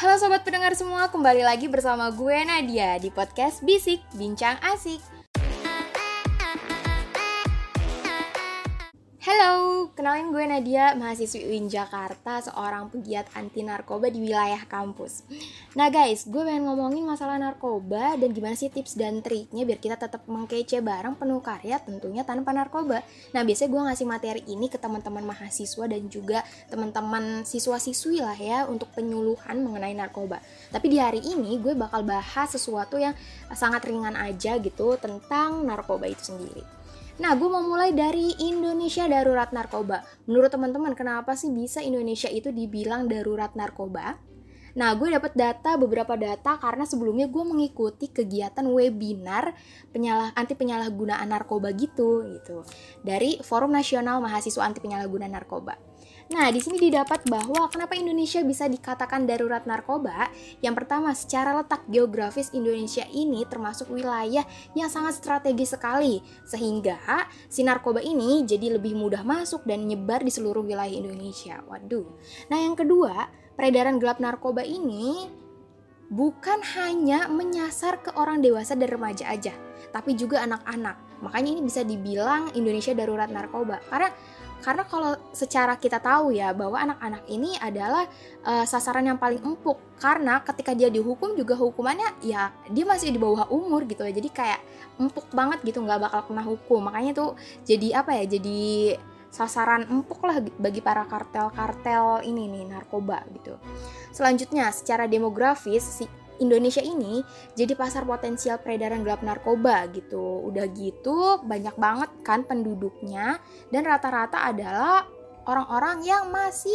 Halo sobat pendengar semua, kembali lagi bersama gue Nadia di podcast Bisik Bincang Asik. Kenalin gue Nadia, mahasiswi UIN Jakarta, seorang pegiat anti narkoba di wilayah kampus. Nah guys, gue pengen ngomongin masalah narkoba dan gimana sih tips dan triknya biar kita tetap mengkece bareng penuh karya tentunya tanpa narkoba. Nah biasanya gue ngasih materi ini ke teman-teman mahasiswa dan juga teman-teman siswa-siswi lah ya untuk penyuluhan mengenai narkoba. Tapi di hari ini gue bakal bahas sesuatu yang sangat ringan aja gitu tentang narkoba itu sendiri. Nah, gue mau mulai dari Indonesia Darurat Narkoba. Menurut teman-teman, kenapa sih bisa Indonesia itu dibilang darurat narkoba? Nah, gue dapat data beberapa data karena sebelumnya gue mengikuti kegiatan webinar penyalah anti penyalahgunaan narkoba gitu gitu dari Forum Nasional Mahasiswa Anti Penyalahgunaan Narkoba. Nah, di sini didapat bahwa kenapa Indonesia bisa dikatakan darurat narkoba? Yang pertama, secara letak geografis Indonesia ini termasuk wilayah yang sangat strategis sekali, sehingga si narkoba ini jadi lebih mudah masuk dan nyebar di seluruh wilayah Indonesia. Waduh. Nah, yang kedua, peredaran gelap narkoba ini bukan hanya menyasar ke orang dewasa dan remaja aja, tapi juga anak-anak. Makanya ini bisa dibilang Indonesia darurat narkoba. Karena karena kalau secara kita tahu ya bahwa anak-anak ini adalah uh, sasaran yang paling empuk karena ketika dia dihukum juga hukumannya ya dia masih di bawah umur gitu ya. Jadi kayak empuk banget gitu nggak bakal kena hukum. Makanya tuh jadi apa ya? Jadi sasaran empuk lah bagi para kartel-kartel ini nih narkoba gitu. Selanjutnya secara demografis si Indonesia ini jadi pasar potensial peredaran gelap narkoba gitu. Udah gitu banyak banget kan penduduknya dan rata-rata adalah orang-orang yang masih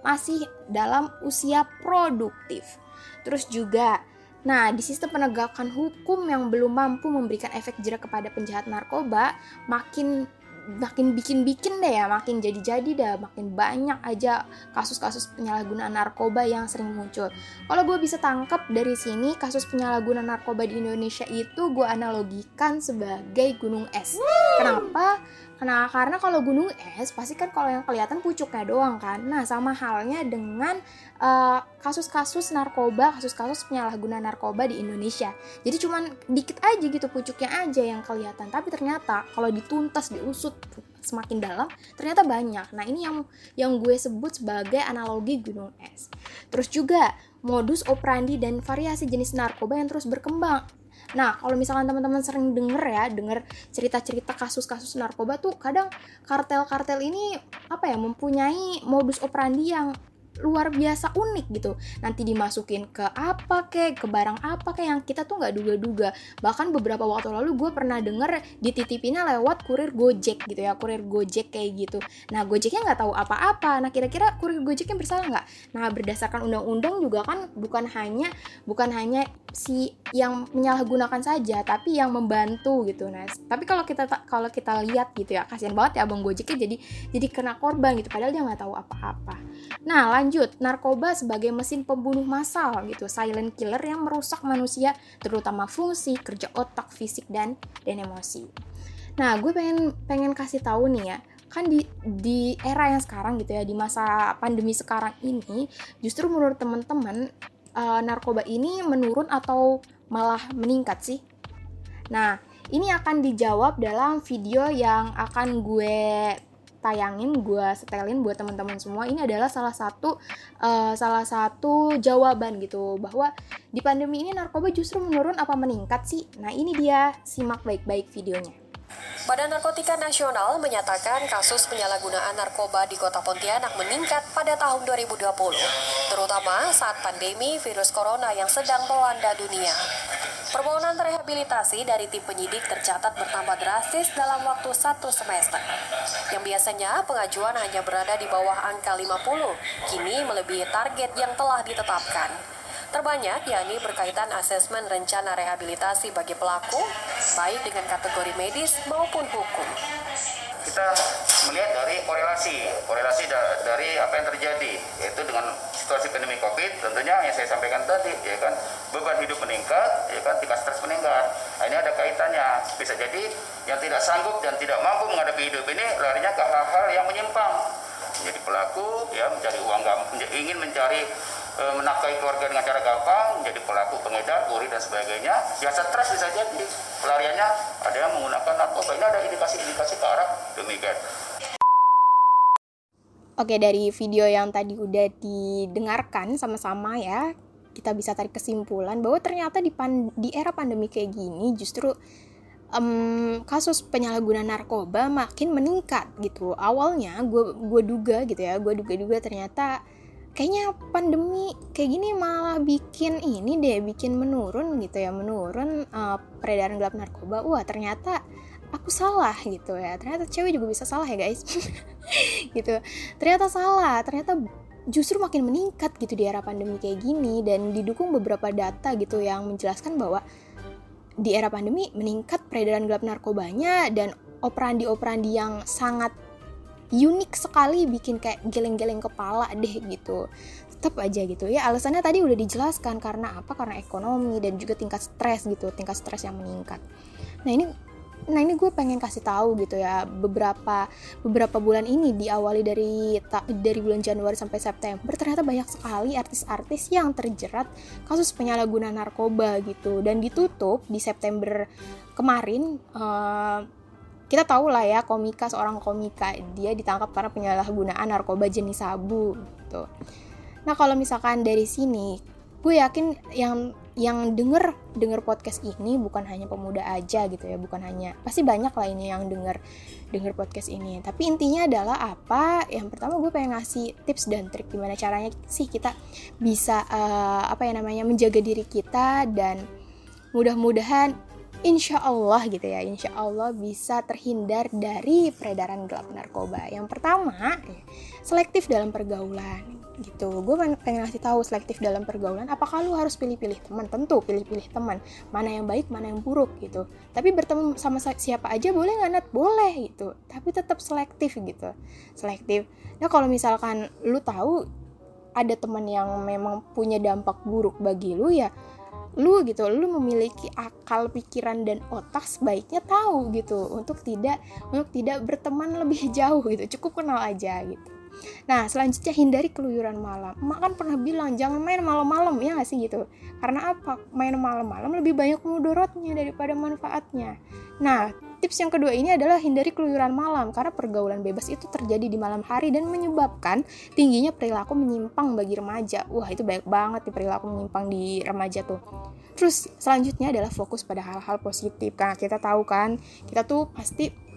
masih dalam usia produktif. Terus juga Nah, di sistem penegakan hukum yang belum mampu memberikan efek jerak kepada penjahat narkoba, makin makin bikin-bikin deh ya, makin jadi-jadi dah, makin banyak aja kasus-kasus penyalahgunaan narkoba yang sering muncul. Kalau gue bisa tangkap dari sini, kasus penyalahgunaan narkoba di Indonesia itu gue analogikan sebagai gunung es. Kenapa? Karena karena kalau gunung es pasti kan kalau yang kelihatan pucuknya doang kan. Nah, sama halnya dengan eh, kasus-kasus narkoba, kasus-kasus penyalahgunaan narkoba di Indonesia. Jadi cuman dikit aja gitu pucuknya aja yang kelihatan. Tapi ternyata kalau dituntas, diusut semakin dalam, ternyata banyak. Nah, ini yang yang gue sebut sebagai analogi gunung es. Terus juga modus operandi dan variasi jenis narkoba yang terus berkembang Nah, kalau misalkan teman-teman sering denger ya, denger cerita-cerita kasus-kasus narkoba tuh kadang kartel-kartel ini apa ya mempunyai modus operandi yang luar biasa unik gitu. Nanti dimasukin ke apa kek ke barang apa kek yang kita tuh nggak duga-duga. Bahkan beberapa waktu lalu gue pernah denger dititipinnya lewat kurir gojek gitu ya kurir gojek kayak gitu. Nah gojeknya nggak tahu apa-apa. Nah kira-kira kurir gojeknya bersalah nggak? Nah berdasarkan undang-undang juga kan bukan hanya bukan hanya si yang menyalahgunakan saja tapi yang membantu gitu nah tapi kalau kita kalau kita lihat gitu ya kasihan banget ya abang gojeknya jadi jadi kena korban gitu padahal dia nggak tahu apa-apa. Nah lanjut. Narkoba sebagai mesin pembunuh massal gitu, silent killer yang merusak manusia, terutama fungsi, kerja otak, fisik dan dan emosi. Nah, gue pengen pengen kasih tahu nih ya, kan di di era yang sekarang gitu ya, di masa pandemi sekarang ini, justru menurut teman-teman uh, narkoba ini menurun atau malah meningkat sih? Nah, ini akan dijawab dalam video yang akan gue tayangin gue setelin buat teman-teman semua. Ini adalah salah satu uh, salah satu jawaban gitu bahwa di pandemi ini narkoba justru menurun apa meningkat sih? Nah ini dia. Simak baik-baik videonya Badan Narkotika Nasional menyatakan kasus penyalahgunaan narkoba di Kota Pontianak meningkat pada tahun 2020, terutama saat pandemi virus corona yang sedang melanda dunia. Permohonan rehabilitasi dari tim penyidik tercatat bertambah drastis dalam waktu satu semester. Yang biasanya pengajuan hanya berada di bawah angka 50, kini melebihi target yang telah ditetapkan. Terbanyak yakni berkaitan asesmen rencana rehabilitasi bagi pelaku, baik dengan kategori medis maupun hukum. Kita melihat dari korelasi korelasi da dari apa yang terjadi yaitu dengan situasi pandemi covid tentunya yang saya sampaikan tadi ya kan beban hidup meningkat ya kan tingkat stres meningkat. Nah, ini ada kaitannya. Bisa jadi yang tidak sanggup dan tidak mampu menghadapi hidup ini larinya ke hal-hal yang menyimpang. Menjadi pelaku ya mencari uang ingin mencari e, menafkahi keluarga dengan cara gampang, jadi pelaku pengedar, kuri dan sebagainya. Ya stres bisa jadi pelariannya ada yang menggunakan narkoba. Ini ada indikasi-indikasi ke arah demikian. Oke, dari video yang tadi udah didengarkan sama-sama ya, kita bisa tarik kesimpulan bahwa ternyata di, pan di era pandemi kayak gini justru um, kasus penyalahgunaan narkoba makin meningkat gitu. Awalnya gue gue duga gitu ya, gue duga-duga ternyata kayaknya pandemi kayak gini malah bikin ini deh, bikin menurun gitu ya, menurun uh, peredaran gelap narkoba. Wah ternyata aku salah gitu ya. Ternyata cewek juga bisa salah ya guys. gitu ternyata salah ternyata justru makin meningkat gitu di era pandemi kayak gini dan didukung beberapa data gitu yang menjelaskan bahwa di era pandemi meningkat peredaran gelap narkobanya dan operandi-operandi yang sangat unik sekali bikin kayak geleng-geleng kepala deh gitu. Tetap aja gitu. Ya alasannya tadi udah dijelaskan karena apa? Karena ekonomi dan juga tingkat stres gitu tingkat stres yang meningkat. Nah ini nah ini gue pengen kasih tahu gitu ya beberapa beberapa bulan ini diawali dari dari bulan Januari sampai September ternyata banyak sekali artis-artis yang terjerat kasus penyalahgunaan narkoba gitu. Dan ditutup di September kemarin uh, kita tahu lah ya komika seorang komika dia ditangkap karena penyalahgunaan narkoba jenis sabu gitu. Nah kalau misalkan dari sini gue yakin yang yang denger denger podcast ini bukan hanya pemuda aja gitu ya bukan hanya pasti banyak lah ini yang denger denger podcast ini. Tapi intinya adalah apa? Yang pertama gue pengen ngasih tips dan trik gimana caranya sih kita bisa uh, apa ya namanya menjaga diri kita dan mudah-mudahan insya Allah gitu ya insya Allah bisa terhindar dari peredaran gelap narkoba. Yang pertama selektif dalam pergaulan gitu. Gue pengen ngasih tahu selektif dalam pergaulan apakah lu harus pilih-pilih teman? Tentu pilih-pilih teman. Mana yang baik mana yang buruk gitu. Tapi bertemu sama siapa aja boleh nggak nat? Boleh gitu. Tapi tetap selektif gitu. Selektif. Nah kalau misalkan lu tahu ada teman yang memang punya dampak buruk bagi lu ya lu gitu lu memiliki akal pikiran dan otak sebaiknya tahu gitu untuk tidak untuk tidak berteman lebih jauh gitu cukup kenal aja gitu Nah, selanjutnya hindari keluyuran malam. Mak kan pernah bilang jangan main malam-malam ya gak sih gitu. Karena apa? Main malam-malam lebih banyak mudorotnya daripada manfaatnya. Nah, tips yang kedua ini adalah hindari keluyuran malam karena pergaulan bebas itu terjadi di malam hari dan menyebabkan tingginya perilaku menyimpang bagi remaja. Wah, itu banyak banget di perilaku menyimpang di remaja tuh. Terus selanjutnya adalah fokus pada hal-hal positif karena kita tahu kan kita tuh pasti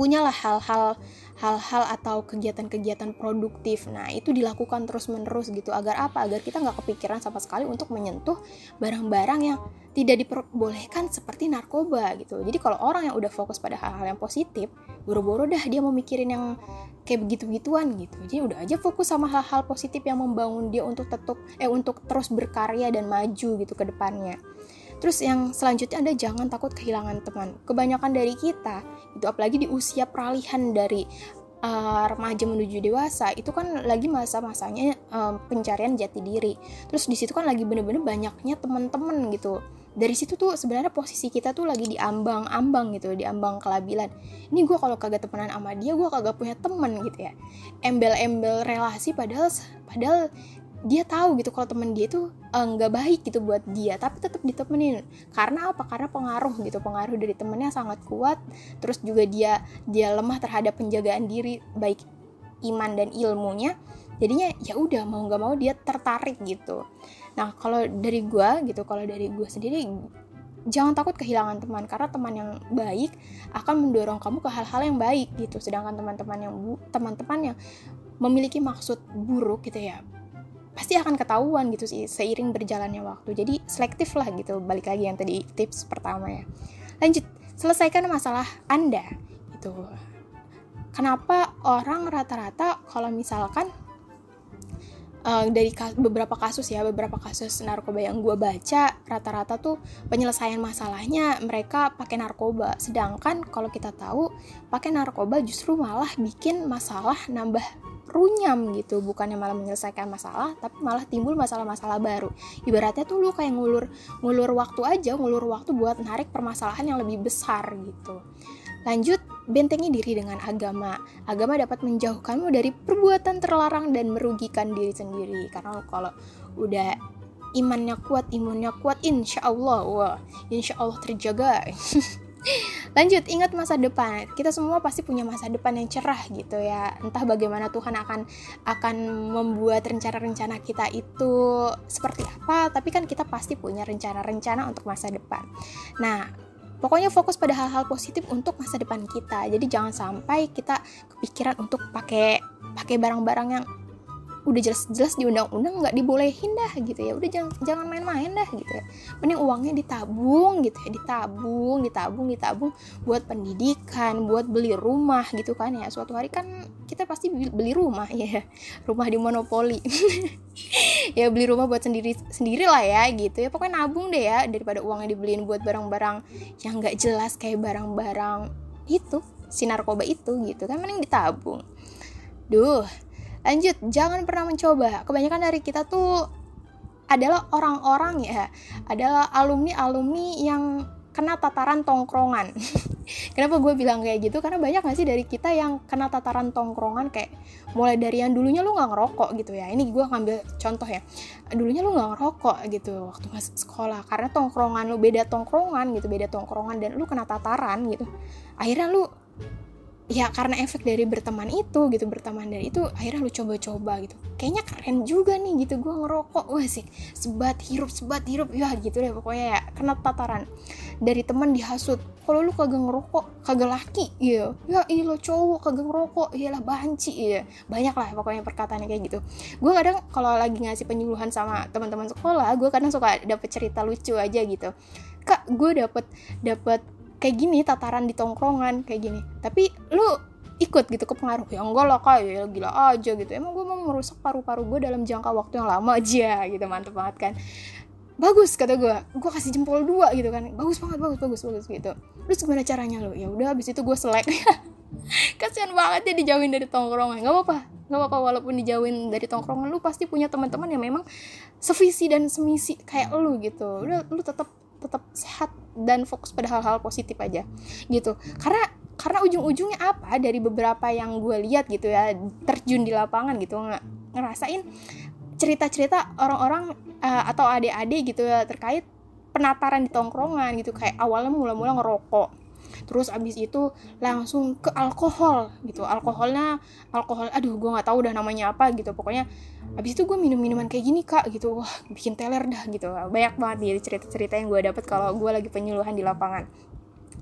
punyalah hal-hal hal-hal atau kegiatan-kegiatan produktif. Nah, itu dilakukan terus-menerus gitu agar apa? Agar kita nggak kepikiran sama sekali untuk menyentuh barang-barang yang tidak diperbolehkan seperti narkoba gitu. Jadi kalau orang yang udah fokus pada hal-hal yang positif, buru-buru dah dia mau mikirin yang kayak begitu-gituan gitu. Jadi udah aja fokus sama hal-hal positif yang membangun dia untuk tetap eh untuk terus berkarya dan maju gitu ke depannya. Terus yang selanjutnya ada jangan takut kehilangan teman. Kebanyakan dari kita itu apalagi di usia peralihan dari uh, remaja menuju dewasa itu kan lagi masa-masanya uh, pencarian jati diri. Terus di situ kan lagi bener-bener banyaknya teman-teman gitu. Dari situ tuh sebenarnya posisi kita tuh lagi di ambang-ambang gitu, di ambang kelabilan. Ini gue kalau kagak temenan sama dia, gue kagak punya temen gitu ya. Embel-embel relasi padahal padahal dia tahu gitu kalau temen dia tuh eh, nggak uh, baik gitu buat dia tapi tetap ditemenin. Karena apa? Karena pengaruh gitu pengaruh dari temennya sangat kuat. Terus juga dia dia lemah terhadap penjagaan diri baik iman dan ilmunya. Jadinya ya udah mau nggak mau dia tertarik gitu. Nah kalau dari gue gitu kalau dari gue sendiri jangan takut kehilangan teman. Karena teman yang baik akan mendorong kamu ke hal-hal yang baik gitu. Sedangkan teman-teman yang teman-teman yang memiliki maksud buruk gitu ya pasti akan ketahuan gitu sih seiring berjalannya waktu. Jadi selektif lah gitu balik lagi yang tadi tips pertama ya. Lanjut selesaikan masalah anda itu kenapa orang rata-rata kalau misalkan uh, dari ka beberapa kasus ya beberapa kasus narkoba yang gue baca rata-rata tuh penyelesaian masalahnya mereka pakai narkoba. Sedangkan kalau kita tahu pakai narkoba justru malah bikin masalah nambah runyam gitu bukannya malah menyelesaikan masalah tapi malah timbul masalah-masalah baru ibaratnya tuh lu kayak ngulur ngulur waktu aja ngulur waktu buat narik permasalahan yang lebih besar gitu lanjut bentengi diri dengan agama. Agama dapat menjauhkanmu dari perbuatan terlarang dan merugikan diri sendiri. Karena kalau udah imannya kuat, imunnya kuat, insya Allah, wah, insya Allah terjaga. Lanjut, ingat masa depan. Kita semua pasti punya masa depan yang cerah gitu ya. Entah bagaimana Tuhan akan akan membuat rencana-rencana kita itu seperti apa, tapi kan kita pasti punya rencana-rencana untuk masa depan. Nah, pokoknya fokus pada hal-hal positif untuk masa depan kita. Jadi jangan sampai kita kepikiran untuk pakai pakai barang-barang yang udah jelas-jelas di undang-undang nggak dibolehin dah gitu ya. Udah jangan jangan main-main dah gitu ya. Mending uangnya ditabung gitu ya ditabung ditabung ditabung buat pendidikan buat beli rumah gitu kan ya. Suatu hari kan kita pasti beli rumah ya. Rumah di monopoli. Ya beli rumah buat sendiri sendiri lah ya gitu ya. Pokoknya nabung deh ya daripada uangnya dibeliin buat barang-barang yang nggak jelas kayak barang-barang itu si narkoba itu gitu kan. Mending ditabung. Duh lanjut jangan pernah mencoba. Kebanyakan dari kita tuh adalah orang-orang ya. Adalah alumni alumni yang kena tataran tongkrongan. Kenapa gue bilang kayak gitu? Karena banyak gak sih dari kita yang kena tataran tongkrongan? Kayak mulai dari yang dulunya lu nggak ngerokok gitu ya. Ini gue ngambil contoh ya. Dulunya lu nggak ngerokok gitu waktu masih sekolah. Karena tongkrongan lu beda tongkrongan gitu beda tongkrongan dan lu kena tataran gitu. Akhirnya lu ya karena efek dari berteman itu gitu berteman dari itu akhirnya lu coba-coba gitu. Kayaknya keren juga nih gitu gue ngerokok. Wah sih sebat hirup sebat hirup. Ya gitu deh pokoknya ya kena tataran. Dari teman dihasut. Kalau lu kagak ngerokok kagak laki iya. Ya iya lo cowok kagak ngerokok. Iyalah banci iya. Banyak lah pokoknya perkataannya kayak gitu. Gue kadang kalau lagi ngasih penyuluhan sama teman-teman sekolah gue kadang suka dapet cerita lucu aja gitu. Kak gue dapet dapet kayak gini tataran di tongkrongan kayak gini. Tapi lu ikut gitu ke pengaruh ya enggak lah kak ya gila aja gitu. Emang gue mau merusak paru-paru gue dalam jangka waktu yang lama aja gitu mantep banget kan. Bagus kata gue gue kasih jempol dua gitu kan. Bagus banget bagus bagus bagus gitu. Terus gimana caranya lo ya udah abis itu gue selek. Kasian banget ya dijauhin dari tongkrongan. Nggak apa-apa nggak apa-apa. Walaupun dijauhin dari tongkrongan lu pasti punya teman-teman yang memang sevisi dan semisi kayak lu gitu. Udah lu tetap tetap sehat dan fokus pada hal-hal positif aja gitu. Karena karena ujung-ujungnya apa? Dari beberapa yang gue lihat gitu ya terjun di lapangan gitu ngerasain cerita-cerita orang-orang uh, atau adik-adik gitu ya terkait penataran di tongkrongan gitu. Kayak awalnya mula-mula ngerokok terus abis itu langsung ke alkohol gitu. Alkoholnya alkohol aduh gue nggak tahu udah namanya apa gitu. Pokoknya abis itu gue minum minuman kayak gini kak gitu. Wah bikin teler dah gitu. Banyak banget nih cerita-cerita yang gue dapet kalau gue lagi penyuluhan di lapangan.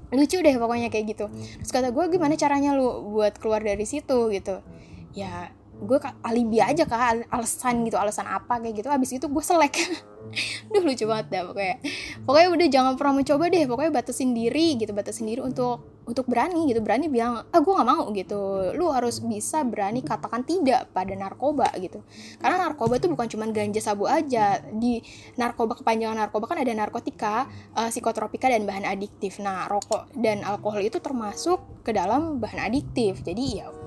Lucu deh pokoknya kayak gitu. Terus kata gue gimana caranya lu buat keluar dari situ? gitu. Ya gue alibi aja kak alasan gitu alasan apa kayak gitu. Abis itu gue selek. Duh lucu banget dah pokoknya. Pokoknya udah jangan pernah mencoba deh. Pokoknya batasin diri gitu Batasin diri untuk untuk berani gitu. Berani bilang Ah gue gak mau gitu. Lu harus bisa berani katakan tidak pada narkoba gitu. Karena narkoba itu bukan cuma ganja sabu aja. Di narkoba kepanjangan narkoba kan ada narkotika uh, Psikotropika dan bahan adiktif. Nah rokok dan alkohol itu termasuk ke dalam bahan adiktif. Jadi ya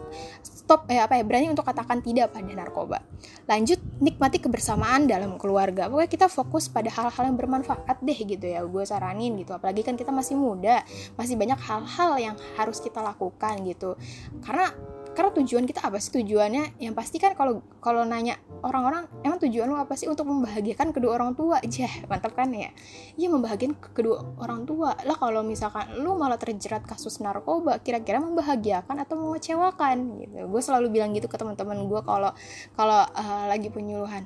stop eh apa ya berani untuk katakan tidak pada narkoba. Lanjut nikmati kebersamaan dalam keluarga. Pokoknya kita fokus pada hal-hal yang bermanfaat deh gitu ya. Gue saranin gitu. Apalagi kan kita masih muda, masih banyak hal-hal yang harus kita lakukan gitu. Karena karena tujuan kita apa sih? Tujuannya yang pasti kan kalau kalau nanya orang-orang emang tujuan lu apa sih? Untuk membahagiakan kedua orang tua. Aja mantap kan ya? Iya membahagiakan kedua orang tua. Lah kalau misalkan lu malah terjerat kasus narkoba kira-kira membahagiakan atau mengecewakan? Gitu. Gue selalu bilang gitu ke teman-teman gue kalau kalau uh, lagi penyuluhan.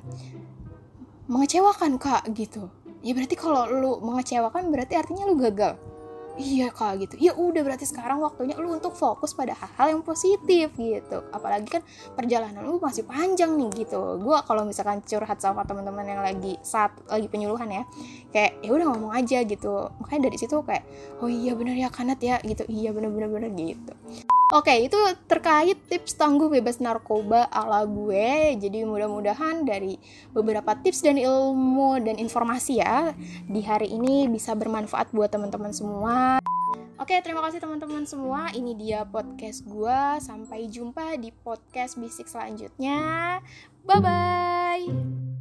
Mengecewakan kak gitu. Ya berarti kalau lu mengecewakan berarti artinya lu gagal iya kak gitu. Ya udah berarti sekarang waktunya lu untuk fokus pada hal-hal yang positif gitu. Apalagi kan perjalanan lu masih panjang nih gitu. Gue kalau misalkan curhat sama teman-teman yang lagi saat lagi penyuluhan ya kayak ya udah ngomong aja gitu. Makanya dari situ kayak oh iya bener ya kanat ya gitu. Iya bener bener bener gitu Oke, itu terkait tips tangguh bebas narkoba ala gue. Jadi mudah-mudahan dari beberapa tips dan ilmu dan informasi ya di hari ini bisa bermanfaat buat teman-teman semua. Oke, terima kasih teman-teman semua. Ini dia podcast gue. Sampai jumpa di podcast bisik selanjutnya. Bye bye.